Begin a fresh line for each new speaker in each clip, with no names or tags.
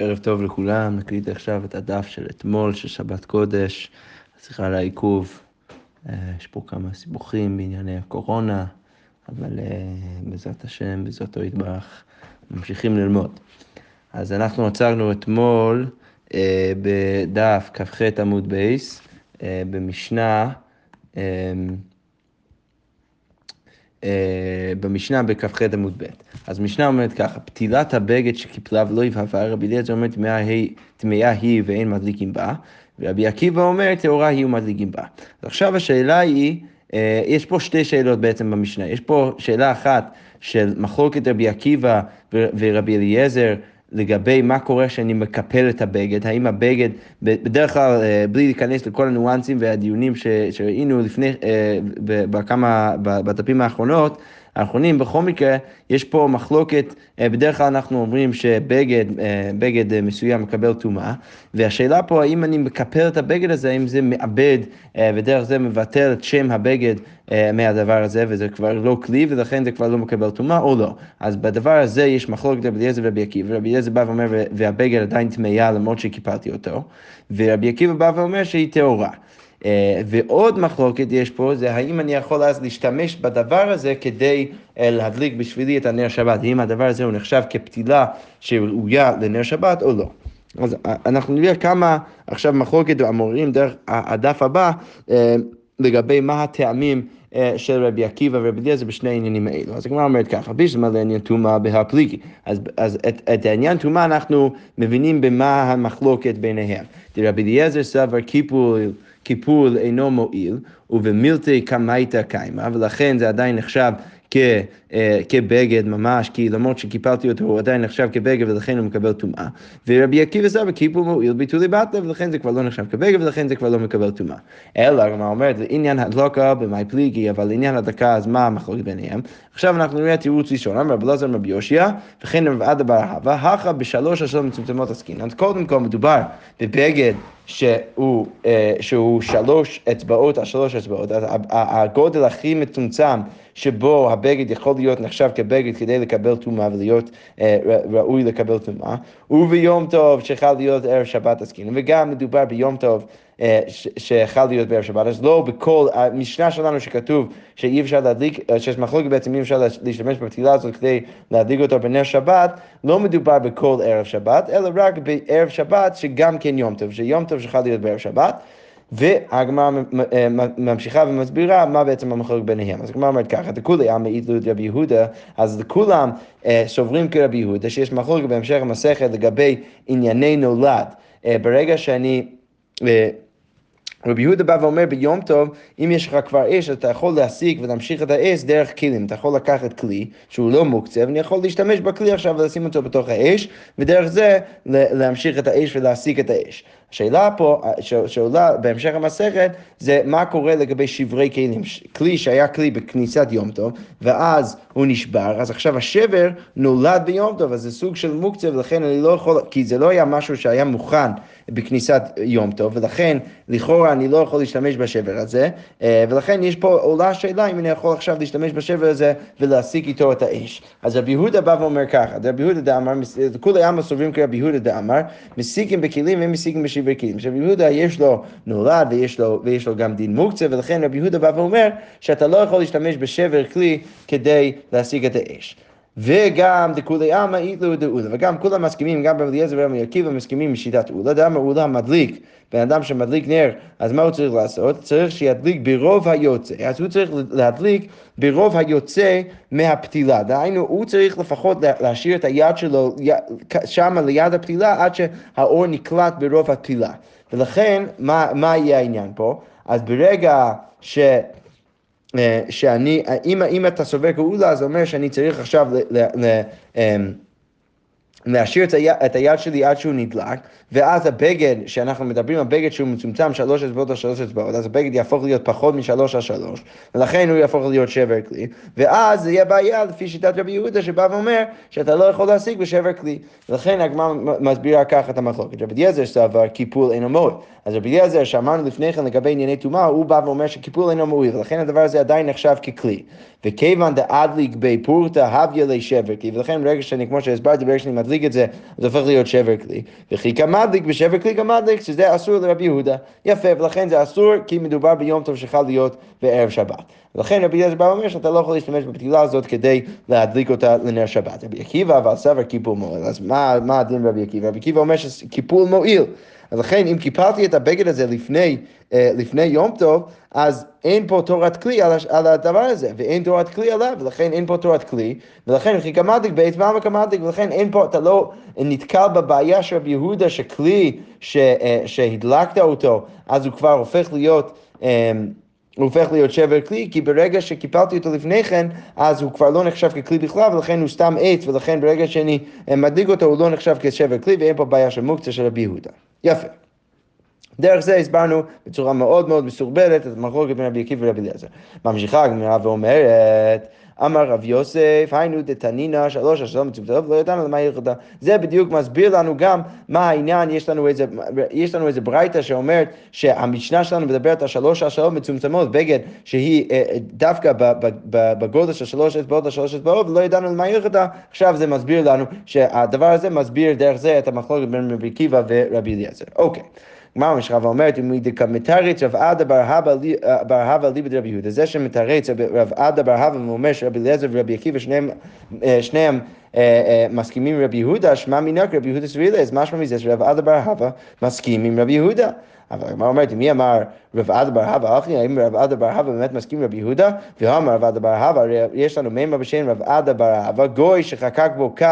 ערב טוב לכולם, נקליט עכשיו את הדף של אתמול, של שבת קודש, סליחה על העיכוב. אה, יש פה כמה סיבוכים בענייני הקורונה, אבל אה, בעזרת השם, בעזרתו יתברך, ממשיכים ללמוד. אז אנחנו עצרנו אתמול אה, בדף כ"ח עמוד בייס, במשנה, במשנה בכ"ח עמוד ב'. אז משנה אומרת ככה, פתילת הבגד שקיפלה ולא יבהבה, רבי אליעזר אומר טמאה היא ואין מדליקים בה, ורבי עקיבא אומר טהורה היא ומדליקים בה. אז עכשיו השאלה היא, אה, יש פה שתי שאלות בעצם במשנה, יש פה שאלה אחת של מחלוקת רבי עקיבא ורבי אליעזר, לגבי מה קורה כשאני מקפל את הבגד, האם הבגד, בדרך כלל, אה, בלי להיכנס לכל הניואנסים והדיונים שראינו לפני, אה, בכמה, בדפים האחרונות, האחרונים, בכל מקרה, יש פה מחלוקת, אה, בדרך כלל אנחנו אומרים שבגד בגד מסוים מקבל טומאה, והשאלה פה, האם אני מקפל את הבגד הזה, האם זה מאבד, ודרך זה מבטל את שם הבגד אה, מהדבר הזה, וזה כבר לא כלי, ולכן זה כבר לא מקבל טומאה או לא. אז בדבר הזה יש מחלוקת רבי אליעזר ורבי עקיבא, ורבי אליעזר בא ואומר, והבגד עדיין טמאה למרות שקיפלתי אותו, ורבי עקיבא בא ואומר שהיא טהורה. Uh, ועוד מחלוקת יש פה, זה האם אני יכול אז להשתמש בדבר הזה כדי uh, להדליק בשבילי את הנר שבת, האם הדבר הזה הוא נחשב כפתילה שראויה לנר שבת או לא. אז אנחנו נראה כמה עכשיו מחלוקת המורים דרך הדף הבא לגבי מה הטעמים אה, של רבי עקיבא ורבי אליעזר בשני העניינים האלו. אז הגמרא אומרת ככה, בישלמה לעניין טומאה בהפליגי. אז, אז את, את העניין טומאה אנחנו מבינים במה המחלוקת ביניהם. רבי אליעזר סבר קיפול, קיפול אינו מועיל, ובמילתי קמייתא קיימא, ולכן זה עדיין נחשב כ, אה, כבגד ממש, כי למרות שקיפלתי אותו הוא עדיין נחשב כבגד ולכן הוא מקבל טומאה. ורבי עקיבא סבא קיפול מועיל ביטולי בתלה ולכן זה כבר לא נחשב כבגד ולכן זה כבר לא מקבל טומאה. אלא, מה אומרת, לעניין הדלוקה במאי פליגי, אבל לעניין הדקה אז מה המחלוקת ביניהם? עכשיו אנחנו נראה תירוץ ראשון, אמר רבי אלעזר רבי יושיע, וכן רבי עדה בר אהבה, הכה בשלוש השלום מצומצמות עסקינן. אז קודם כל מדובר בבגד שהוא, אה, שהוא שלוש אצבעות על שלוש אצבעות, הגודל הכי מצומצם שבו הבגד יכול להיות נחשב כבגד כדי לקבל טומאה ולהיות אה, ראוי לקבל טומאה, וביום טוב שיכול להיות ערב שבת עסקינן, וגם מדובר ביום טוב אה, שיכול להיות בערב שבת, אז לא בכל, המשנה שלנו שכתוב שאי אפשר להדליק, אה, שיש מחלוקת בעצם אי אפשר להשתמש בפתילה הזאת כדי להדליק אותו בנר שבת, לא מדובר בכל ערב שבת, אלא רק בערב שבת שגם כן יום טוב, שיום טוב שיכול להיות בערב שבת. והגמרא אה, ממשיכה ומסבירה מה בעצם המחלוקת ביניהם. אז הגמרא אומרת ככה, דכולי עמא איתלו את רבי יהודה, אז לכולם סוברים כרבי יהודה, שיש מחלוקת בהמשך המסכת לגבי ענייני נולד. ברגע שאני... רבי יהודה בא ואומר ביום טוב, אם יש לך כבר אש, אתה יכול להסיק ולהמשיך את האש דרך כלים. אתה יכול לקחת כלי שהוא לא מוקצה, ואני יכול להשתמש בכלי עכשיו ולשים אותו בתוך האש, ודרך זה להמשיך את האש ולהסיק את האש. השאלה פה שעולה בהמשך המסכת זה מה קורה לגבי שברי כלים. כלי שהיה כלי בכניסת יום טוב ואז הוא נשבר, אז עכשיו השבר נולד ביום טוב, אז זה סוג של מוקצה ולכן אני לא יכול, כי זה לא היה משהו שהיה מוכן בכניסת יום טוב ולכן לכאורה אני לא יכול להשתמש בשבר הזה אה, ולכן יש פה עולה שאלה אם אני יכול עכשיו להשתמש בשבר הזה ולהשיג איתו את האש. אז רבי יהודה בא ואומר ככה, רבי יהודה דאמר, כולי עלמא סוברים כרבי יהודה דאמר, מסיקים בכלים ומסיקים בשברי כלים. עכשיו יהודה יש לו נולד ויש לו, ויש לו גם דין מוקצה, ולכן רבי יהודה בא ואומר שאתה לא יכול להשתמש בשבר כלי כדי להשיג את האש. וגם דכולי עמא איתלו דאולה, וגם כולם מסכימים, גם רבי אליעזר ורבי עקיבא מסכימים משיטת אולה, דאמר אולה מדליק, בן אדם שמדליק נר, אז מה הוא צריך לעשות? צריך שידליק ברוב היוצא, אז הוא צריך להדליק ברוב היוצא מהפתילה, דהיינו הוא צריך לפחות להשאיר את היד שלו שם ליד הפתילה עד שהאור נקלט ברוב הפתילה, ולכן מה, מה יהיה העניין פה? אז ברגע ש... אה, שאני, אם, אם אתה סובר גאולה, זה אומר שאני צריך עכשיו ל... ל, ל אמ, להשאיר את, היד, את היד שלי עד שהוא נדלק, ואז הבגד, שאנחנו מדברים על בגד שהוא מצומצם שלוש אצבעות על שלוש אצבעות, אז הבגד יהפוך להיות פחות משלוש על שלוש, ולכן הוא יהפוך להיות שבר כלי, ואז זה יהיה בעיה לפי שיטת רבי יהודה שבא ואומר שאתה לא יכול להשיג בשבר כלי, ולכן הגמרא מסבירה ככה את המחלוקת. רבי אליעזר סבר קיפול אינו מועיל, אז רבי אליעזר שאמרנו לפני כן לגבי ענייני טומאה, הוא בא ואומר שקיפול אינו מועיל, ולכן הדבר הזה עדיין נחשב ככלי. וכיוון דאדליק בי פורתא הביא לי שבר כלי, ולכן ברגע שאני, כמו שהסברתי, ברגע שאני מדליק את זה, זה הופך להיות שבר כלי. וכי כמדליק בשבר כלי כמדליק, שזה אסור לרבי יהודה. יפה, ולכן זה אסור כי מדובר ביום טוב שחל להיות בערב שבת. ולכן רבי אליעזר בא ואומר שאתה לא יכול להשתמש בפתילה הזאת כדי להדליק אותה לנר שבת. רבי עקיבא אבל סבר קיפול מועיל, אז מה, מה הדין רבי עקיבא? רבי עקיבא אומר שקיפול מועיל. אז לכן אם קיפלתי את הבגד הזה לפני, אה, לפני יום טוב, אז אין פה תורת כלי על, הדבר הזה, ואין תורת כלי עליו, ולכן אין פה תורת כלי, ולכן וכי קמדיק באצבע וקמדיק, ולכן אין פה, אתה לא נתקל בבעיה של רבי יהודה שכלי ש, אה, שהדלקת אותו, אז הוא כבר הופך להיות... אה, הוא הופך להיות שבר כלי, כי ברגע שקיפלתי אותו לפני כן, אז הוא כבר לא נחשב ככלי בכלל, ולכן הוא סתם עץ, ולכן ברגע שאני מדליק אותו הוא לא נחשב כשבר כלי, ואין פה בעיה של מוקצה של רבי יהודה. יפה. דרך זה הסברנו בצורה מאוד מאוד מסורבלת את המחלוקת בין רבי עקיבא ורבי אליעזר. ממשיכה הגמרא ואומרת אמר רב יוסף, היינו דתנינא שלוש השלום מצומצמות ולא ידענו למה ירדה. זה בדיוק מסביר לנו גם מה העניין, יש לנו איזה, איזה ברייתא שאומרת שהמשנה שלנו מדברת על שלוש השלום מצומצמות, בגד שהיא אה, דווקא בגודל של שלוש אצבעות על שלוש אצבעות ולא ידענו למה ירדה. עכשיו זה מסביר לנו שהדבר הזה מסביר דרך זה את המחלוקת בין רבי עקיבא ורבי אליעזר. אוקיי. גמרא משכה ואומרת, אם היא מתרץ רב עדה בר הווה ליבד רבי יהודה, זה שמתרץ רב עדה בר הווה ואומר שרבי אליעזר ורבי עקיבא שניהם אה, מסכימים עם רבי יהודה, שמע מינק רבי יהודה סבילה, אז משמע מזה שרב עדה בר הווה מסכים עם רבי יהודה. אבל הגמרא אומרת, מי אמר רב עדה בר הווה אחי, האם רב עדה בר הווה באמת מסכים עם רבי יהודה? ואמר רב עדה בר הווה, יש לנו מימה בשם רב עדה בר הווה, גוי שחקק בו קו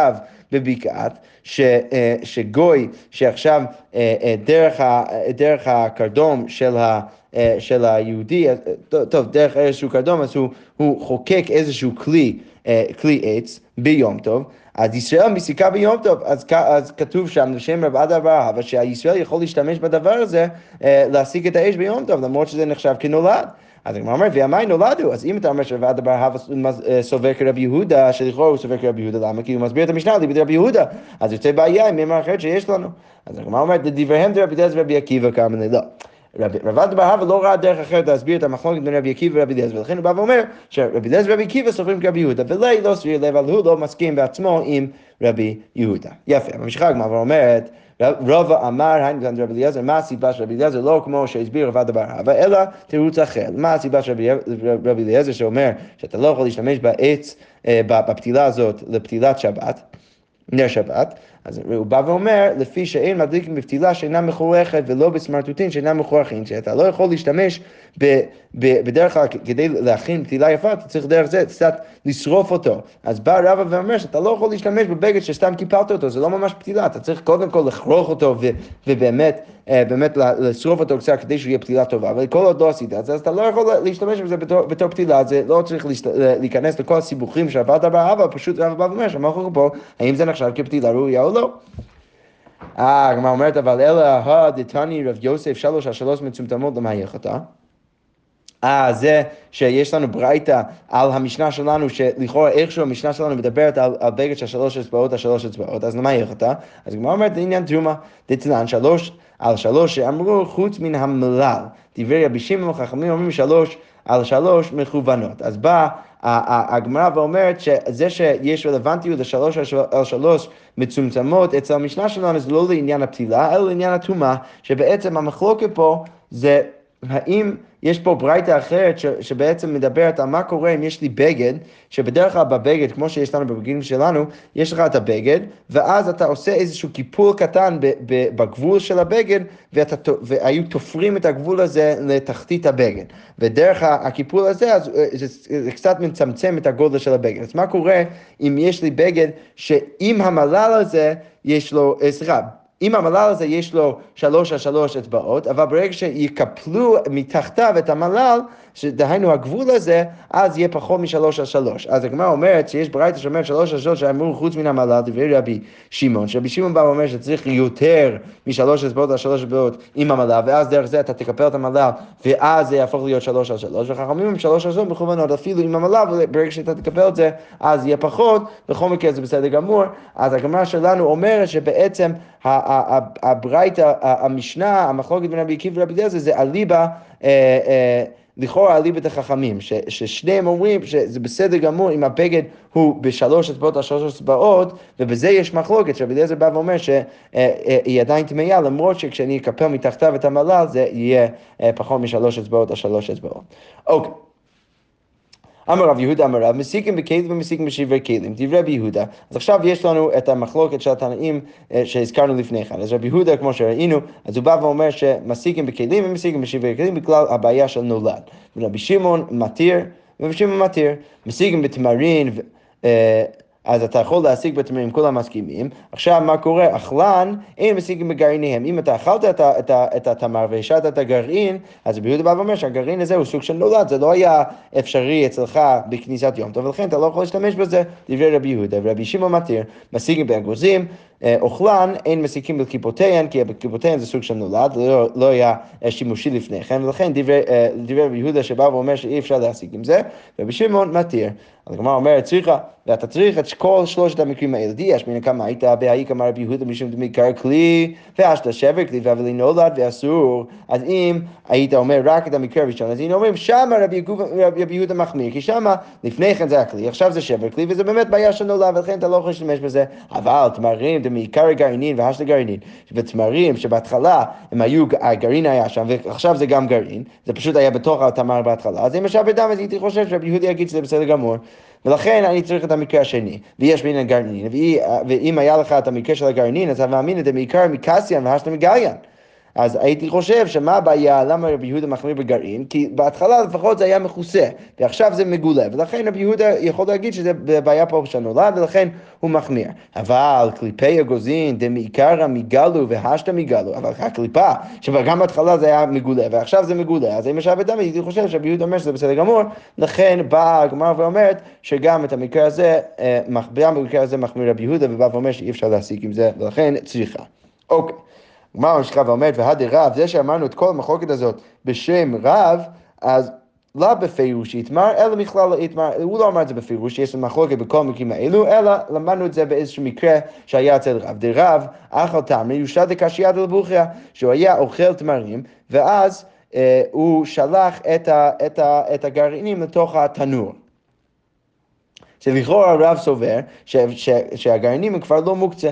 בבקעת, ש, אה, שגוי שעכשיו אה, אה, דרך, דרך הקרדום של, ה, של היהודי, טוב, דרך איזשהו קרדום, אז הוא, הוא חוקק איזשהו כלי, כלי עץ ביום טוב. אז ישראל מסיקה ביום טוב, אז, אז כתוב שם לשם רב עדה בר אבל שהישראל יכול להשתמש בדבר הזה להשיג את האש ביום טוב, למרות שזה נחשב כנולד. אז הגמרא אומרת, וימי נולדו, אז אם אתה אומר שרב אדר בר הווה סובר כרבי יהודה, שלכאורה הוא סובר כרבי יהודה, למה? כי הוא מסביר את המשנה ליבי רבי יהודה, אז יוצא בעיה עם מימר אחרת שיש לנו. אז הגמרא אומרת, לדבריהם דרבי אליעזר ורבי עקיבא כמה לא. רב אדר בר הווה לא ראה דרך אחרת להסביר את המחלוקת בין רבי עקיבא ורבי אליעזר, ולכן הוא בא ואומר שרבי אליעזר ורבי עקיבא סוברים כרבי יהודה, ולי לא סביר לב, אבל הוא לא מסכים בעצמו עם רבי יהודה. יפה, ממשיכה הגמרא ואומרת, רבא אמר, היינו כאן רבי אליעזר, מה הסיבה של רבי אליעזר? לא כמו שהסביר רבד דבר אבא, אלא תירוץ אחר. מה הסיבה של רבי אליעזר שאומר שאתה לא יכול להשתמש בעץ, אה, בפתילה הזאת לפתילת שבת? נר שבת, אז הוא בא ואומר, לפי שאין מדליקים בפתילה שאינה מחורכת ולא בסמרטוטין שאינה מחורכים, שאתה לא יכול להשתמש ב, ב, בדרך כלל כדי להכין פתילה יפה, אתה צריך דרך זה קצת לשרוף אותו. אז בא רבא ואומר שאתה לא יכול להשתמש בבגד שסתם קיפלת אותו, זה לא ממש פתילה, אתה צריך קודם כל לכרוך אותו ו, ובאמת אה, באמת לשרוף אותו קצת כדי שהוא יהיה פתילה טובה, אבל כל עוד לא עשית את זה, אז אתה לא יכול להשתמש בזה בתור, בתור פתילה, זה לא צריך להשת, להיכנס לכל הסיבוכים שעברת באבא, פשוט רבא בא ואומר שאמרנו פה, האם זה נחשב כפתילה ראויה או לא. אה, הגמרא אומרת, אבל אלא הדתני רב יוסף שלוש השלוש מצומצמות למה יחתה? אה, זה שיש לנו ברייתא על המשנה שלנו, שלכאורה איכשהו המשנה שלנו מדברת על, על בגד של שלוש אצבעות על שלוש אצבעות, אז למה יחתה? אז הגמרא אומרת, עניין תרומה, דתנן שלוש על שלוש שאמרו חוץ מן המלל. דברי רבי שמעון חכמים אומרים שלוש על שלוש מכוונות. אז באה הגמרא ואומרת שזה שיש רלוונטיות לשלוש על שלוש מצומצמות, אצל המשנה שלנו זה לא לעניין הפתילה, אלא לעניין הטומאה, שבעצם המחלוקת פה זה האם יש פה ברייתא אחרת ש, שבעצם מדברת על מה קורה אם יש לי בגד, שבדרך כלל בבגד, כמו שיש לנו בבגדים שלנו, יש לך את הבגד, ואז אתה עושה איזשהו קיפול קטן ב, ב, בגבול של הבגד, ואתה, והיו תופרים את הגבול הזה לתחתית הבגד. ודרך הקיפול הזה, אז אה, זה, זה קצת מצמצם את הגודל של הבגד. אז מה קורה אם יש לי בגד שעם המלל הזה, יש לו, סליחה, אם המלל הזה יש לו שלוש על שלוש אצבעות, אבל ברגע שיקפלו מתחתיו את המלל, שדהיינו הגבול הזה, אז יהיה פחות משלוש על שלוש. אז הגמרא אומרת שיש ברייתא שאומרת שלוש על שלוש שאמרו חוץ מן המלל, דברי רבי שמעון, שרבי שמעון בא ואומר שצריך יותר משלוש אצבעות על שלוש אצבעות עם המלל, ואז דרך זה אתה תקפל את המלל, ואז זה יהפוך להיות שלוש על שלוש, וחכמים הם שלוש על שלוש מכוונות אפילו עם המלל, וברגע שאתה תקפל את זה, אז יהיה פחות, בכל מקרה זה בסדר גמור. אז הגמרא שלנו אומרת שבעצם הברייתא, המשנה, המחלוקת בין רבי עקיבא ורבי אליעזר זה אליבא אה, אה, לכאורה אליבא דחכמים, ששניהם אומרים שזה בסדר גמור אם הבגד הוא בשלוש אצבעות על שלוש אצבעות, ובזה יש מחלוקת, שרבי אליעזר בא ואומר שהיא עדיין טמאה, למרות שכשאני אקפל מתחתיו את המלל זה יהיה פחות משלוש אצבעות על שלוש אצבעות. אוקיי. אמר רב יהודה אמר רב, מסיקים בכלים ומסיקים בשברי כלים, דברי רבי יהודה. אז עכשיו יש לנו את המחלוקת של התנאים אה, שהזכרנו לפני כן. אז רבי יהודה, כמו שראינו, אז הוא בא ואומר שמסיקים בכלים ומסיקים בשברי כלים בגלל הבעיה של נולד. ורבי שמעון מתיר, ורבי שמעון מתיר, מסיקים בתמרין, אה, אז אתה יכול להשיג בתמימים, כולם מסכימים. עכשיו, מה קורה? אכלן, אין משיגים בגרעיניהם. אם אתה אכלת את, את, את התמר והשעת את הגרעין, אז רבי יהודה בא ואומר שהגרעין הזה הוא סוג של נולד, זה לא היה אפשרי אצלך בכניסת יום טוב, ולכן אתה לא יכול להשתמש בזה, דברי רבי יהודה. ורבי שמעון מתיר, משיגים באגוזים, אוכלן, אין מסיקים בכיפותיהן, כי בכיפותיהן זה סוג של נולד, לא, לא היה אה, שימושי לפני כן, ולכן אה, דברי רבי יהודה שבא ואומר שאי אפשר להסיק עם זה, רבי שמעון מתיר. אז הגמרא אומרת, צריכה, ואתה צריך את כל שלושת המקרים האלה. דיאש מן כמה היית בהאי כמה רבי יהודה משום דמיקר כלי, ואשת שבר כלי ואבלי נולד ואסור. אז אם היית אומר רק את המקרה הראשון, אז היינו אומרים, שמה רבי, יהודה מחמיר, כי שמה לפני כן זה הכלי, עכשיו זה שבר כלי, וזה באמת בעיה של נולד, ולכן אתה לא יכול להשתמש בזה. אבל תמרים, מעיקר הגרעינין והשת הגרעינין, ותמרים שבהתחלה הם היו, הגרעין היה שם, ועכשיו זה גם גרעין, זה פשוט היה בתוך התמר בהתחלה, אז אם ישב בדם, אז הייתי חושב שרבי יהודה יגיד שזה בסדר גמור. ולכן אני צריך את המקרה השני, ויש בין הגרעינין, ואם היה לך את המקרה של הגרעינין, אז אתה מאמין את זה מעיקר מקסיאן והשת מגליין. אז הייתי חושב שמה הבעיה, למה רבי יהודה מחמיר בגרעין? כי בהתחלה לפחות זה היה מכוסה, ועכשיו זה מגולה, ולכן רבי יהודה יכול להגיד שזה בעיה פה של נולד, ולכן הוא מחמיר. אבל קליפי הגוזין דמעיקרא מגלו והשתא מגלו, אבל הקליפה, שגם בהתחלה זה היה מגולה, ועכשיו זה מגולה, אז אם ישב אדם, הייתי חושב שרבי יהודה אומר שזה בסדר גמור, לכן באה הגמרא ואומרת שגם את המקרה הזה, אה, גם במקרה הזה מחמיר רבי יהודה, ובא ואומר שאי אפשר להסיק עם זה, ולכן צריכה. אוקיי. הגמרא ממשיכה ואומרת, והדה רב, זה שאמרנו את כל המחלוקת הזאת בשם רב, אז לא בפירוש יתמר, אלא מכלל לא יתמר, הוא לא אמר את זה בפירוש, יש מחלוקת בכל המקרים האלו, אלא למדנו את זה באיזשהו מקרה שהיה אצל רב. דרב, אכל תמרי, יושד לקשיית לבוכיה, שהוא היה אוכל תמרים, ואז אה, הוא שלח את, ה, את, ה, את הגרעינים לתוך התנור. שלכאורה הרב סובר ש, ש, שהגרעינים כבר לא מוקצה.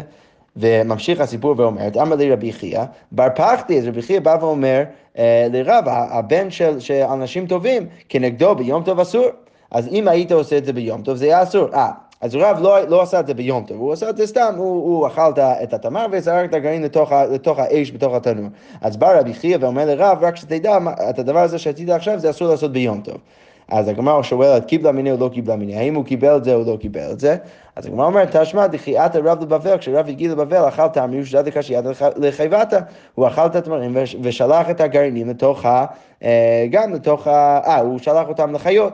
וממשיך הסיפור ואומר, אמר לי רבי חייא, בר פחתי, אז רבי חייא בא ואומר אה, לרב, הבן של, אנשים טובים, כנגדו ביום טוב אסור. אז אם היית עושה את זה ביום טוב, זה היה אסור. אה, אז רב לא, לא עשה את זה ביום טוב, הוא עשה את זה סתם, הוא, הוא אכל את התמר וזרק את הגרעין לתוך, לתוך האש בתוך התנור. אז בא רבי חייא ואומר לרב, רק שתדע, את הדבר הזה שעשית עכשיו, זה אסור לעשות ביום טוב. אז הגמרא שואלת, קיבלה מיני או לא קיבלה מיני, האם הוא קיבל את זה או לא קיבל את זה? אז הגמרא אומרת, תשמע, דחיית הרב לבבל, כשרב הגיע לבבל, אכל תמיר ושדד הקשיית לחייבתה. הוא אכל את התמרים ושלח את הגרעינים לתוך ה... אה, גם לתוך ה... אה, הוא שלח אותם לחיות.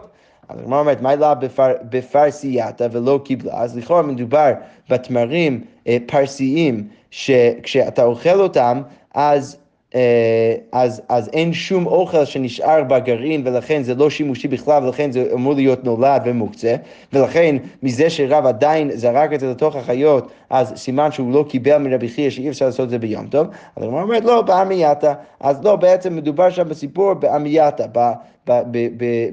אז הגמרא אומרת, מה לה בפרסייתה ולא קיבלה? אז לכאורה מדובר בתמרים אה, פרסיים, שכשאתה אוכל אותם, אז אז, אז אין שום אוכל שנשאר בגרעין ולכן זה לא שימושי בכלל ולכן זה אמור להיות נולד ומוקצה. ולכן מזה שרב עדיין זרק את זה לתוך החיות אז סימן שהוא לא קיבל מרבי חייא שאי אפשר לעשות את זה ביום טוב. אז הוא אומרת לא באמייתה אז לא בעצם מדובר שם בסיפור באמייתה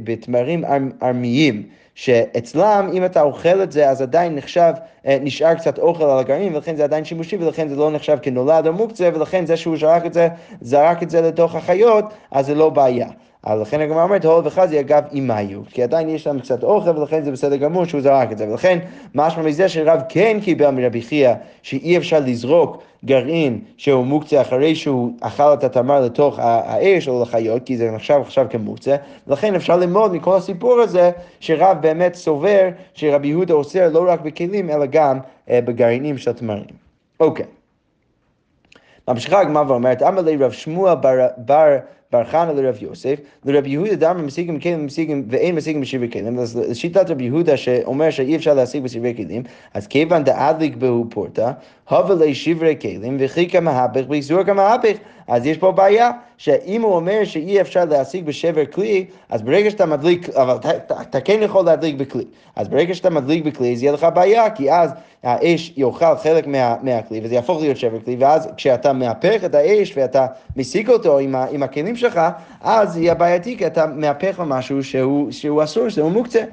בתמרים ארמיים שאצלם, אם אתה אוכל את זה, אז עדיין נחשב, אה, נשאר קצת אוכל על הגרעין, ולכן זה עדיין שימושי, ולכן זה לא נחשב כנולד או מוקצה, ולכן זה שהוא זרק את זה, זרק את זה לתוך החיות, אז זה לא בעיה. אז לכן הגמרא אומרת, הול וחזי אגב אימיו, כי עדיין יש להם קצת אוכל ולכן זה בסדר גמור שהוא זרק את זה, ולכן משמע מזה שרב כן קיבל מרבי חייא שאי אפשר לזרוק גרעין שהוא מוקצה אחרי שהוא אכל את התמר לתוך האש או לחיות, כי זה נחשב עכשיו כמוקצה, ולכן אפשר ללמוד מכל הסיפור הזה שרב באמת סובר שרבי יהודה אוסר לא רק בכלים אלא גם אה, בגרעינים של תמרים. אוקיי. ממשיכה הגמרא ואומרת, אמר לי רב שמואל בר, בר בר חנא לרב יוסף, לרב יהודה דאמר משיגים כלים משיגים ואין משיגים בשברי כלים, אז לשיטת רב יהודה שאומר שאי אפשר להשיג בשברי כלים, אז כיוון דאדליק בהו פורתא, הווה שברי כלים וחיכא מהפך ואיסור כמהפך, אז יש פה בעיה, שאם הוא אומר שאי אפשר להשיג בשבר כלי, אז ברגע שאתה מדליק, אבל אתה, כן יכול להדליק בכלי. אז ברגע שאתה מדליק בכלי, אז יהיה לך בעיה, כי אז האש יאכל חלק מה, מהכלי, וזה יהפוך להיות שבר כלי, ואז כשאתה מהפך את האש ואתה מסיק אותו עם, ה, עם הכלים שלך, אז יהיה בעייתי, כי אתה מהפך משהו שהוא, שהוא אסור, שהוא מוקצה.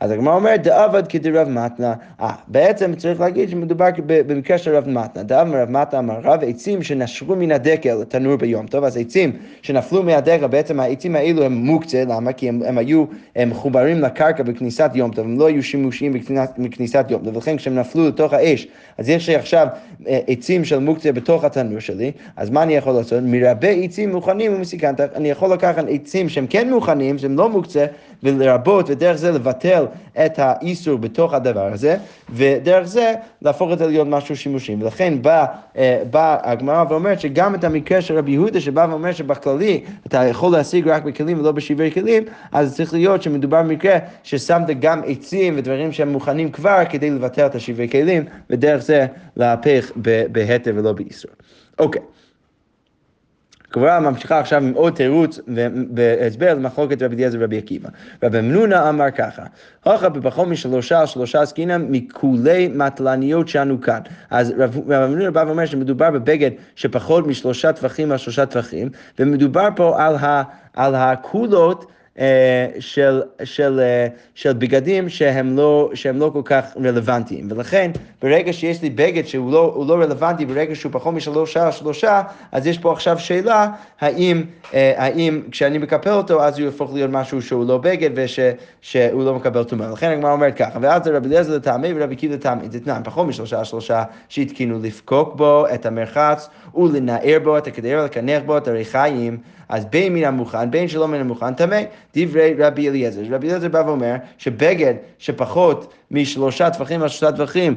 אז הגמרא אומרת, דאבד כדרב מתנה. אה, בעצם צריך להגיד שמדובר במקרה של רב מתנה. דאב מרב מתנה אמר רב עצים שנשרו מן הדקל לתנור ביום טוב, אז עצים שנפלו מהדקל, בעצם העצים האלו הם מוקצה, למה? כי הם, הם היו הם מחוברים לקרקע בכניסת יום טוב, הם לא היו שימושיים בכניסת יום טוב, ולכן כשהם נפלו לתוך האש, אז יש לי עכשיו אה, עצים של מוקצה בתוך התנור שלי, אז מה אני יכול לעשות? מרבה עצים מוכנים ומסיקן, אני יכול לקחת עצים שהם כן מוכנים, שהם לא מוקצה, ולרבות, ודרך זה לבטל את האיסור בתוך הדבר הזה, ודרך זה להפוך את זה להיות משהו שימושי. ולכן באה בא הגמרא ואומרת שגם את המקרה של רבי יהודה, שבא ואומר שבכללי אתה יכול להשיג רק בכלים ולא בשברי כלים, אז צריך להיות שמדובר במקרה ששמת גם עצים ודברים שהם מוכנים כבר כדי לבטל את השברי כלים, ודרך זה להפך בהתר ולא באיסור. אוקיי. Okay. הגמרא ממשיכה עכשיו עם עוד תירוץ והסבר למחלוקת רבי אליעזר ורבי עקיבא. רבי מנונה אמר ככה, הוכה בפחות משלושה שלושה עסקינן מכולי מטלניות שאנו כאן. אז רבי מנונה בא ואומר שמדובר בבגד שפחות משלושה טווחים על שלושה טווחים, ומדובר פה על, ה, על של, של, אה, של בגדים שהם לא, שהם לא כל כך רלוונטיים. ולכן, ברגע שיש לי בגד שהוא לא, לא רלוונטי, ברגע שהוא פחות משלושה שלושה, אז יש פה עכשיו שאלה, האם, אה, האם כשאני מקפל אותו, אז הוא יהפוך להיות משהו שהוא לא בגד ושהוא לא מקבל טומאה. לכן הגמרא אומרת ככה, ואז רבי אליעזר לטעמי ורבי קידה לטעמי, זה תנאי, פחות משלושה שלושה, שהתקינו לפקוק בו את המרחץ ולנער בו את הקדר, לקנח בו את הריחיים. אז בין מן המוכן, בין שלא מן המוכן, טמא. דברי רבי אליעזר. רבי אליעזר בא ואומר שבגד שפחות משלושה טווחים על שלושה טווחים,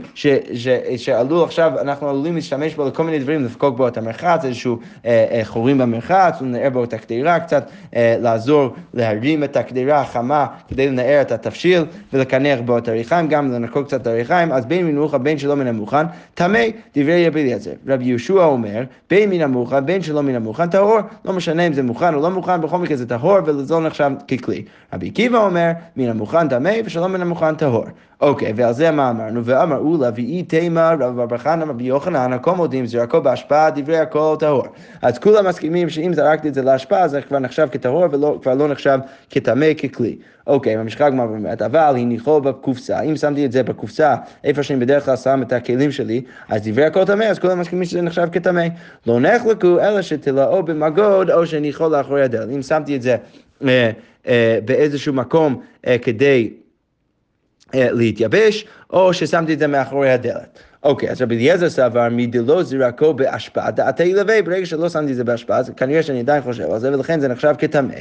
שעלול עכשיו, אנחנו עלולים להשתמש בו לכל מיני דברים, לפקוק בו את המרחץ, איזשהו אה, אה, חורים במרחץ, לנער בו את הקדירה קצת, אה, לעזור להרים את הקדירה החמה כדי לנער את התבשיל ולקנח בו את הריחיים, גם לנקות קצת את הריחיים, אז בין מנוחה בין שלא מן המוכן, טמא, דברי רבי אליעזר. רבי יהושע אומר, בין מן המוכן בין שלא מן המוכן, טהור, לא משנה אם זה מוכן או לא מוכן, בכל מקרה זה טהור לא נחשב ככלי. רבי עקיבא אומר, מן המוכן טמא ושלא מן המוכן טהור. אוקיי, ועל זה מה אמרנו? ואמרו לה, ואי תימא רב בר חנא רבי יוחנן, הכל מודים, זרקו בהשפעה, דברי הכל טהור. אז כולם מסכימים שאם זרקתי את זה להשפעה, זה כבר נחשב כטהור וכבר לא נחשב כטמא, ככלי. אוקיי, ממשיכה הגמרא ואומרת, אבל הניחו בקופסה, אם שמתי את זה בקופסה, איפה שאני בדרך כלל שם את הכלים שלי, אז דברי הכל טמא, אז כולם מסכימים שזה נחשב כטמא. לא נחלקו, אלא שתלאו במגוד, או שניחו לאחורי הדלת. אם שמתי את זה אה, באיזשהו מקום אה, כדי... אה, להתייבש, או ששמתי את זה מאחורי הדלת. אוקיי, אז רבי אליעזר סבר מדלא זרקו בהשפעה דעתי ילווה, ברגע שלא שמתי את זה בהשפעה, אז כנראה שאני עדיין חושב על זה, ולכן זה נחשב כטמא.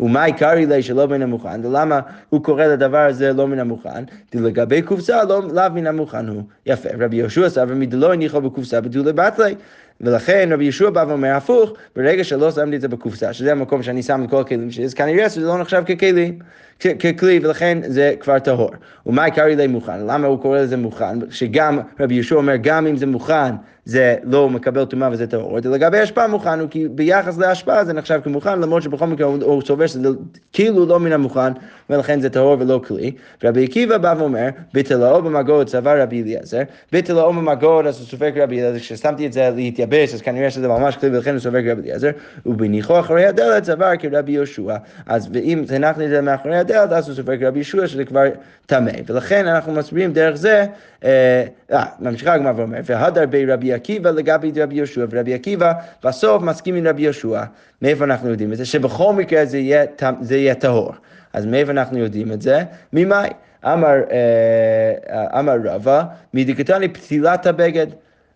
ומה עיקרי לי שלא מן המוכן, ולמה הוא קורא לדבר הזה לא מן המוכן? לגבי קופסה, לא, לאו מן המוכן הוא. יפה, רבי יהושע סבר מדלא הניחו בקופסה בדולי בתלי. ולכן רבי ישוע בא ואומר הפוך, ברגע שלא שמתי את זה בקופסה, שזה המקום שאני שם את כל הכלים שלי, אז כנראה שזה לא נחשב ככלים, ככלי, ולכן זה כבר טהור. ומה עיקרי לי מוכן? למה הוא קורא לזה מוכן? שגם רבי ישוע אומר, גם אם זה מוכן, זה לא מקבל טומאה וזה טהור. לגבי השפעה מוכן הוא כי ביחס להשפעה זה נחשב כמוכן, למרות שבכל מקרה הוא סובר שזה כאילו לא מן המוכן, ולכן זה טהור ולא כלי. רבי עקיבא בא ואומר, בתלאו במגוד סבר רבי אליעזר, בתלאו במגוד אז הוא סופק רבי אליעזר, כששמתי את זה להתייבש, אז כנראה שזה ממש כלי ולכן הוא סופק רבי אליעזר, ובניחו אחרי הדלת סבר כרבי יהושע. אז ואם הנחתי את זה מאחורי הדלת, אז הוא סופק רבי יהושע שזה כבר טמא. ולכן אנחנו מסבירים דרך זה, אה, אה ממשיכה הגמרא ואומר, והדר בי רבי עקיבא לגבי רבי יהושע, ורבי עקיבא בסוף מסכים עם רבי יהושע. מאיפה אנחנו יודעים את זה? שבכל מקרה זה יהיה, זה יהיה טהור. אז מאיפה אנחנו יודעים את זה? ממאי? אמר, אה, אמר רבא, מדקתני פתילת הבגד.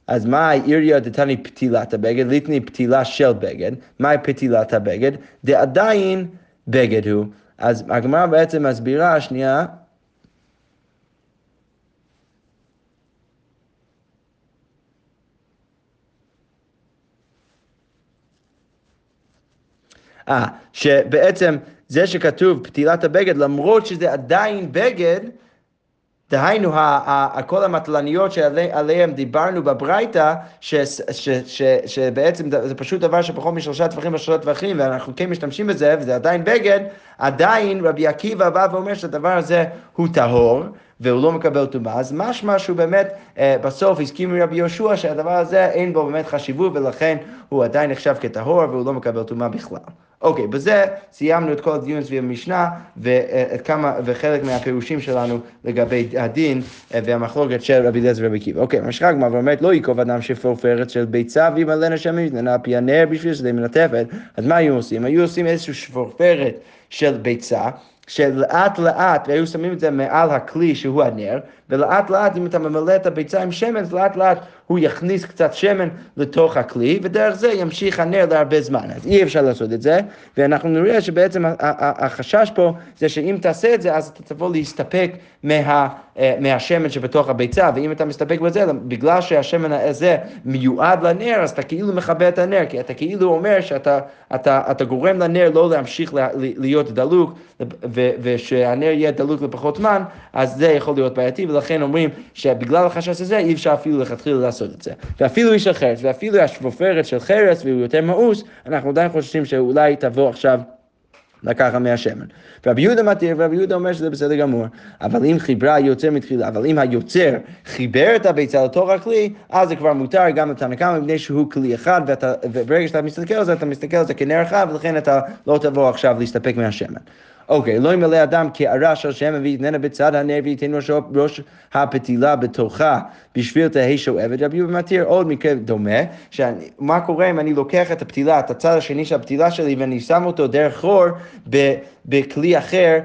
אז מה העיריה דתני פתילת הבגד? ליטני פתילה של בגד. מהי פתילת הבגד? דעדיין בגד הוא. אז הגמרא בעצם מסבירה, שנייה, אה, שבעצם זה שכתוב פתילת הבגד, למרות שזה עדיין בגד, דהיינו, כל המטלניות שעליהן דיברנו בברייתא, שבעצם זה פשוט דבר שפחות משלושה טווחים בשלושה טווחים, ואנחנו כן משתמשים בזה, וזה עדיין בגד, עדיין רבי עקיבא בא ואומר שהדבר הזה הוא טהור. והוא לא מקבל טומאה, אז משמע שהוא באמת אה, בסוף הסכים עם רבי יהושע שהדבר הזה אין בו באמת חשיבות ולכן הוא עדיין נחשב כטהור והוא לא מקבל טומאה בכלל. אוקיי, בזה סיימנו את כל הדיון סביב המשנה ואת כמה, וחלק מהפירושים שלנו לגבי הדין אה, והמחלוקת של רבי אליעזר ורבי עקיבא. אוקיי, ממשיכה הגמרא ואומרת לא ייקוב אדם שפורפרת של ביצה וימלא נשמים, נתנה פי הנר בשביל שזה מלטפת, אז מה היו עושים? היו עושים איזושהי שפורפרת של ביצה. שלאט לאט, והיו שמים את זה מעל הכלי שהוא הנר, ולאט לאט אם אתה ממלא את הביצה עם שמן, לאט לאט הוא יכניס קצת שמן לתוך הכלי, ודרך זה ימשיך הנר להרבה זמן. אז אי אפשר לעשות את זה, ואנחנו נראה שבעצם החשש פה זה שאם תעשה את זה, אז אתה תבוא להסתפק מה, אה, מהשמן שבתוך הביצה, ואם אתה מסתפק בזה, בגלל שהשמן הזה מיועד לנר, אז אתה כאילו מכבה את הנר, כי אתה כאילו אומר שאתה אתה, אתה גורם לנר לא להמשיך להיות דלוק, ושהנר יהיה דלוק לפחות זמן, אז זה יכול להיות בעייתי, ולכן אומרים שבגלל החשש הזה אי אפשר אפילו לכתחילה לעשות את זה. ואפילו איש החרס, ואפילו השפופרת של חרס והוא יותר מאוס, אנחנו עדיין חושבים שאולי תבוא עכשיו לקחת מהשמן. רבי יהודה מתיר, ורבי יהודה אומר שזה בסדר גמור. אבל אם חיברה היוצר מתחילה, אבל אם היוצר חיבר את הביצה לתוך הכלי, אז זה כבר מותר גם לתנא קמא, מפני שהוא כלי אחד, וברגע שאתה מסתכל על זה, אתה מסתכל על זה כנר אחד, ולכן אתה לא תבוא עכשיו להסתפק מהשמן. אוקיי, לא ימלא אדם קערה של שמן ויתננה בצד הנר ראשו ראש הפתילה בתוכה בשביל תהי שואבת. רבי יהודה מתיר עוד מקרה דומה, שמה קורה אם אני לוקח את הפתילה, את הצד השני של הפתילה שלי ואני שם אותו דרך חור. בכלי אחר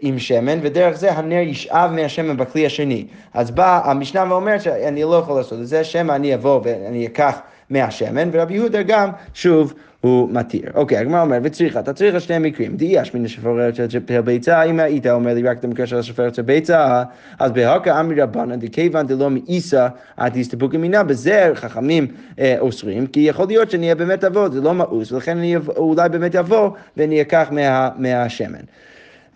עם שמן, ודרך זה הנר ישאב מהשמן בכלי השני. אז באה המשנה ואומרת שאני לא יכול לעשות את זה, שמא אני אבוא ואני אקח מהשמן, ורבי יהודה גם, שוב, הוא מתיר. אוקיי, הגמרא אומרת, וצריכה, אתה צריך שני מקרים. דייש מן השפוררת של ביצה, אם היית אומר לי רק את המקרה של השפוררת של ביצה, אז בהוקא אמרי רבנן דכיוון דלא מאיסא עד הסתפוק ימינה, בזה חכמים אה, אוסרים, כי יכול להיות שאני אהיה באמת אבוא, זה לא מאוס, ולכן אני אולי באמת אבוא ואני אקח מה, מהשמן.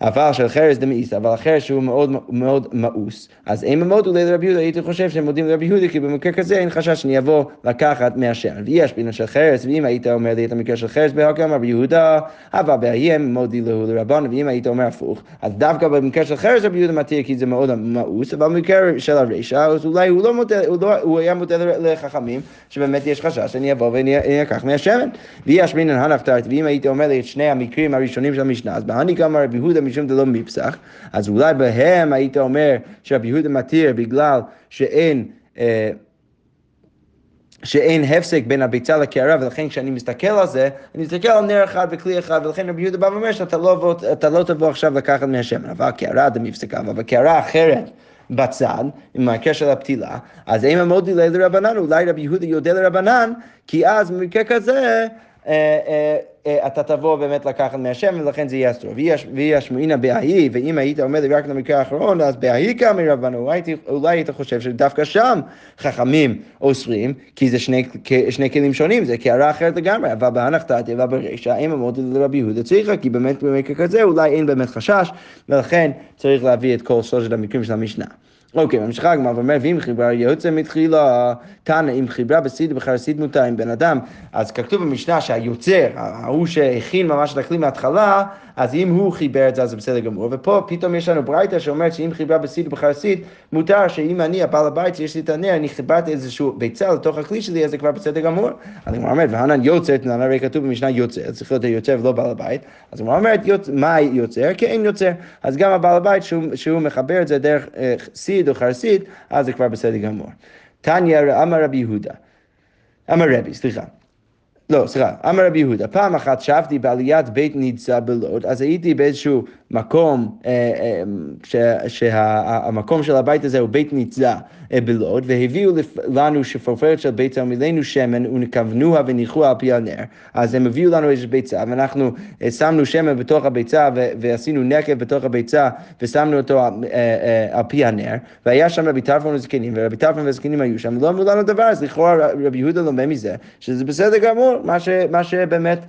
אבל של חרס דמאיסא, אבל החרס שהוא מאוד מאוד מאוס, אז אם הם מודו לרבי יהודה, הייתי חושב שהם מודים לרבי יהודה, כי במקרה כזה אין חשש שאני אבוא לקחת מהשם. ויש בינה של חרס, ואם היית אומר לי את המקרה של חרס בהוקם רבי יהודה, אבל בהיים מודי לו לרבן, ואם היית אומר הפוך, אז דווקא במקרה של חרס רבי יהודה מתיר כי זה מאוד מאוס, אבל במקרה של הרשע, אז אולי הוא לא מודה, הוא, לא, הוא היה מודה לחכמים, שבאמת יש חשש שאני אבוא ואני אקח מהשמן. ויש בינה הנפטרת, ואם היית אומר לי את שני המקרים הראשונים של המשנה, אז בהני כמה רבי יהודה משום דלא מפסח, אז אולי בהם היית אומר שרבי יהודה מתיר בגלל שאין... אה, שאין הפסק בין הביצה לקערה, ולכן כשאני מסתכל על זה, אני מסתכל על נר אחד וכלי אחד, ולכן רבי יהודה בא ואומר שאתה לא, לא תבוא עכשיו לקחת מהשמן, אבל קערה דמפסקה, אבל קערה אחרת בצד, עם הקשר לפתילה, אז אם המודי לרבנן, אולי רבי יהודה יודע לרבנן, כי אז במקרה כזה, אה, אה, אתה תבוא באמת לקחת מהשם, ולכן זה יהיה אסור. והיא השמועינה בהאי, ואם היית לי רק למקרה האחרון, אז בהאי כמה רבנו, אולי היית חושב שדווקא שם חכמים אוסרים, כי זה שני, שני כלים שונים, זה קערה אחרת לגמרי, אבל בהנחתת אלא ברישא, אם אמרתי לרבי יהודה צריכה, כי באמת במקרה כזה אולי אין באמת חשש, ולכן צריך להביא את כל שלושת המקרים של המשנה. אוקיי, ממשיכה הגמרא ואומר, ואם חיברה יוצא מתחילה, תנא, אם חיברה בסיד בחרסית מותר עם בן אדם, אז כתוב במשנה שהיוצר, ההוא שהכין ממש את הכלי מההתחלה, אז אם הוא חיבר את זה, אז זה בסדר גמור. ופה פתאום יש לנו ברייתא שאומרת שאם חיברה בסיד ובחרסית, מותר שאם אני, הבעל הבית שיש לי את הנר, אני חיברתי איזשהו ביצה לתוך הכלי שלי, אז זה כבר בסדר גמור. אז היא אומרת, והנן יוצר, הרי כתוב במשנה יוצר, צריך להיות היוצר ולא בעל הבית. אז היא אומרת, מה יוצר? כי אין יוצר. אז גם הבעל הבית, שהוא, שהוא מחבר את זה דרך אה, סיד או חרסית, אז זה כבר בסדר גמור. תניא אמר רבי יהודה. אמר רבי, סליחה. לא, סליחה, אמר רבי יהודה, פעם אחת שבתי בעליית בית ניצה בלוד, אז הייתי באיזשהו מקום, אה, אה, שהמקום של הבית הזה הוא בית ניצה בלוד, והביאו לנו שפופרת של ביצה ומילאנו שמן ונכוונוה וניחוה על פי הנר. אז הם הביאו לנו איזו ביצה, ואנחנו שמנו שמן בתוך הביצה ועשינו נקב בתוך הביצה ושמנו אותו על פי הנר, והיה שם רבי טרפון וזקנים, ורבי טרפון וזקנים היו שם, לא אמרו לנו דבר, אז לכאורה רבי יהודה לומד מזה, שזה בסדר גמור, מה, ש, מה שבאמת...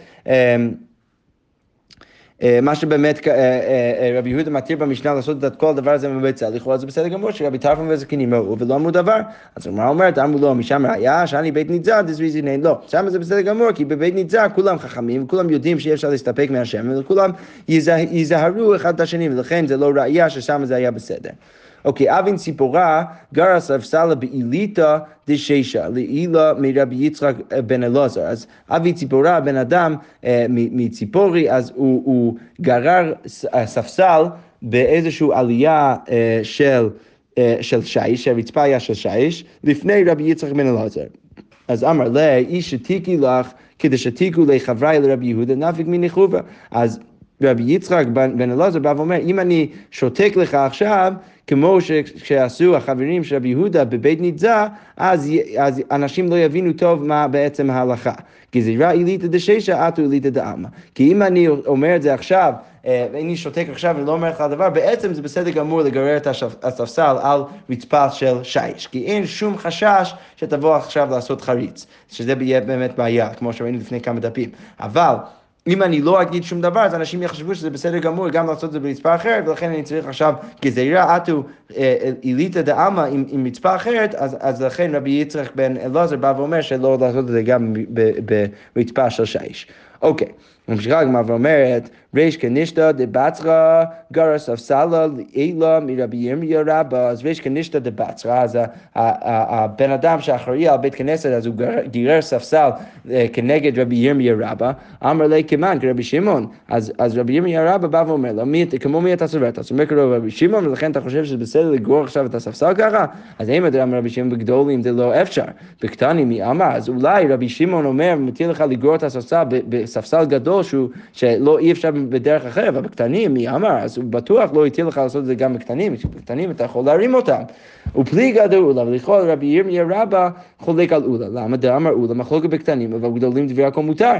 אה, מה שבאמת אה, אה, רבי יהודה מתיר במשנה לעשות את כל הדבר הזה בביצה, לכאורה זה בסדר גמור שרבי טרפון וזקנים ראו ולא אמרו דבר. אז הגמרא אומרת, אמרו לו, משם ראיה, שאני בית ניצה, דזריזיני, לא. שם זה בסדר גמור, כי בבית ניצה כולם חכמים, כולם יודעים שאי אפשר להסתפק מהשם, וכולם ייזהרו אחד את השני, ולכן זה לא ראייה ששם זה היה בסדר. אוקיי, אבין ציפורה גרה ספסלה באליתא דשישה, לעילה מרבי יצחק בן אלעזר. אז אבי ציפורה, בן אדם אה, מציפורי, אז הוא, הוא גרר אה, ספסל באיזושהי עלייה אה, של, של שיש, שהרצפה היה של שיש, לפני רבי יצחק בן אלעזר. אז אמר לה, איש שתיקי לך, כדי שתיקו לחבריי לרבי יהודה, נפיק מניחובה. אז רבי יצחק בן אלעזר בא ואומר, אם אני שותק לך עכשיו, כמו שעשו החברים של רבי יהודה בבית ניצה, אז, אז אנשים לא יבינו טוב מה בעצם ההלכה. גזירה אליתא דששא, אתו אליתא דעלמא. כי אם אני אומר את זה עכשיו, אה, ואני שותק עכשיו ולא אומר לך דבר, בעצם זה בסדר גמור לגרר את הספסל על רצפה של שיש. כי אין שום חשש שתבוא עכשיו לעשות חריץ, שזה יהיה באמת בעיה, כמו שראינו לפני כמה דפים. אבל... אם אני לא אגיד שום דבר, אז אנשים יחשבו שזה בסדר גמור גם לעשות את זה ברצפה אחרת, ולכן אני צריך עכשיו גזירה אטו אליתא דעלמא עם, עם רצפה אחרת, אז, אז לכן רבי יצחק בן אלעזר בא ואומר שלא לעשות את זה גם ברצפה של שיש. אוקיי. ממשיכה הגמרא ואומרת, ריש כנישתא דבצרא גרא ספסלה לעילה מרבי ירמיה רבא, אז ריש כנישתא דבצרא, אז הבן אדם שאחראי על בית כנסת, אז הוא גירר ספסל כנגד רבי ירמיה רבא, אמר לי כמאן, כרבי שמעון, אז רבי ירמיה רבא בא ואומר לו, כמו מי אתה סובר? אתה סובר כאילו רבי שמעון, ולכן אתה חושב שזה בסדר לגרור עכשיו את הספסל ככה? אז האם אתה אומר רבי שמעון בגדולים זה לא אפשר, בקטנים מי אמר? אז אולי רבי שמעון אומר, מתיר לך לגרור את הספסל בספסל גדול שלא אי אפשר בדרך אחרת, אבל בקטנים, מי אמר? אז הוא בטוח לא התיר לך לעשות את זה גם בקטנים, בקטנים אתה יכול להרים אותם. ופליגה דאולה, ולכל רבי ירמיה רבא חולק על אולה. למה דאמר אולה מחלוקת בקטנים, אבל גדולים דברי הכל מותר.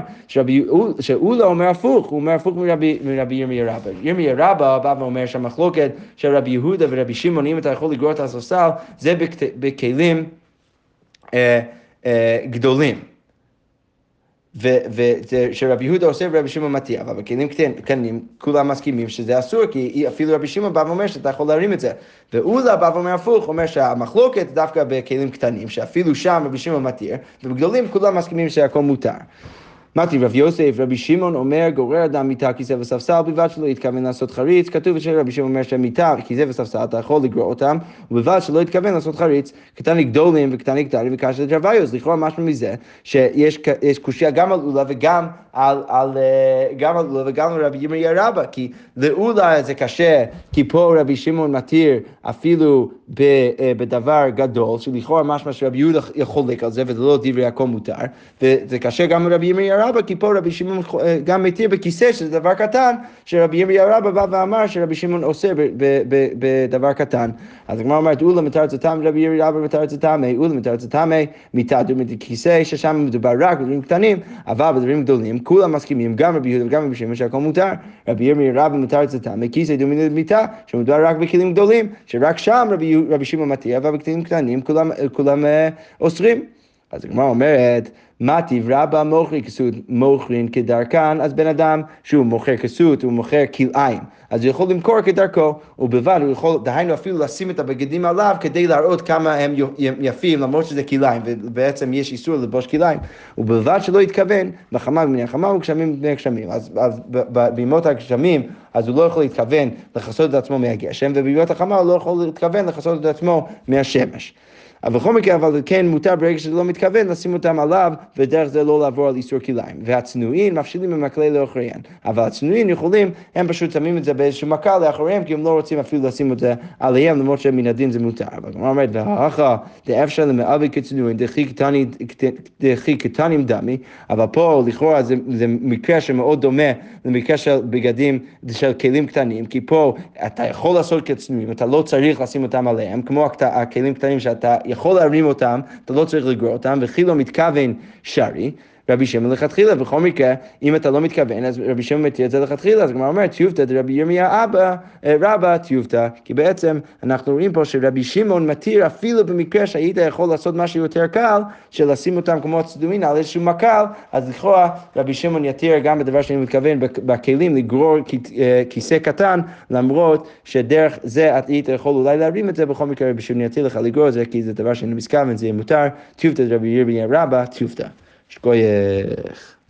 שאולה אומר הפוך, הוא אומר הפוך מרבי, מרבי ירמיה רבא. ירמיה רבא בא ואומר שהמחלוקת של רבי יהודה ורבי שמעון, אם אתה יכול לגרור את הספסל, זה בכלים אה, אה, גדולים. ושרבי יהודה עושה ורבי שמעון מתיר, אבל בכלים קטנים כולם מסכימים שזה אסור, כי אפילו רבי שמעון בא ואומר שאתה יכול להרים את זה. ואולה בא ואומר הפוך, אומר שהמחלוקת דווקא בכלים קטנים, שאפילו שם רבי שמעון מתיר, ובגדולים כולם מסכימים שהכל מותר. אמרתי רב יוסף, רבי שמעון אומר, גורר אדם מיטה, כיסא וספסל, בלבד שלא התכוון לעשות חריץ, כתוב שרבי שמעון אומר שמיטה, כיסא וספסל, אתה יכול לגרור אותם, ובלבד שלא התכוון לעשות חריץ, קטני גדולים וקטני קטנים וקשה לדרוויוס, לכאורה משהו מזה, שיש קושייה גם על אולה וגם על, על, אה, גם על וגם על רבי ירמיה רבא, כי לאולה זה קשה, כי פה רבי שמעון מתיר אפילו אה, בדבר גדול, שלכאורה משמע שרבי יהודה יכול על זה, וזה לא דברי הכל מותר, וזה קשה גם לרבי ירמיה רבא, כי פה רבי שמעון אה, גם מתיר בכיסא, שזה דבר קטן, שרבי ירמיה רבא בא ואמר שרבי שמעון עושה בדבר קטן. אז הגמרא אומרת, אולה מתר צטמא, רבי ירמיה רבא מתר צטמא, אולה מיטה דומית כיסא, ששם מדובר רק בדברים קטנים, אבל בדברים גדולים, כולם מסכימים, גם רבי יהודה וגם רבי שמעון, שהכל מותר. רבי ירמיה רבא מתר צטמא, כיסא דומית מיטה, שמדובר רק בכלים גדולים, שרק שם רבי שמעון מתיר, אבל בכלים קטנים כולם אה, אוסרים. אז הגמרא אומרת, מה תברא בה מוכרי כסות מוכרין כדרכן, אז בן אדם שהוא מוכר כסות, הוא מוכר כלאיים, אז הוא יכול למכור כדרכו, ובלבד הוא יכול, דהיינו אפילו לשים את הבגדים עליו כדי להראות כמה הם יפים, למרות שזה כלאיים, ובעצם יש איסור לבוש כלאיים, ובלבד שלא יתכוון, בחמה בני החמה וגשמים בני הגשמים, אז, אז בימות הגשמים, אז הוא לא יכול להתכוון לכסות את עצמו מהגשם, ובימות החמה הוא לא יכול להתכוון לכסות את עצמו מהשמש. אבל בכל מקרה, אבל כן מותר ברגע שזה לא מתכוון לשים אותם עליו, ודרך זה לא לעבור על איסור כליים. והצנועים מפשילים במקלה לאחוריהם. אבל הצנועים יכולים, הם פשוט שמים את זה באיזשהו מכה לאחוריהם, כי הם לא רוצים אפילו לשים את זה עליהם, למרות שמן הדין זה מותר. אבל הגמרא אומרת, והאחה דאפשר למאבי כצנועים, דחי קטנים דמי, אבל פה לכאורה זה, זה מקרה שמאוד דומה למקרה של בגדים של כלים קטנים, כי פה אתה יכול לעשות כצנועים, אתה לא צריך לשים אותם עליהם, כמו הכלים קטנים שאתה יכול להרים אותם, אתה לא צריך לגרור אותם, וכי לא מתכוון שרי. רבי שמעון לכתחילה, בכל מקרה, אם אתה לא מתכוון, אז רבי שמעון מתיר את זה לכתחילה, אז הגמרא אומרת, טיובתא דרבי ירמיה אבא, אה, רבא טיובתא, כי בעצם אנחנו רואים פה שרבי שמעון מתיר אפילו במקרה שהיית יכול לעשות משהו יותר קל, של לשים אותם כמו הצדומין על איזשהו מקל, אז לכאורה רבי שמעון יתיר גם בדבר שאני מתכוון בכלים לגרור אה, כיסא קטן, למרות שדרך זה היית יכול אולי להרים את זה, בכל מקרה רבי שמעון יתיר לך לגרור את זה, כי זה דבר שאני מתכוון, זה מותר, טיובתא דרבי ירמיה רבא טיובתא. Xcoyer.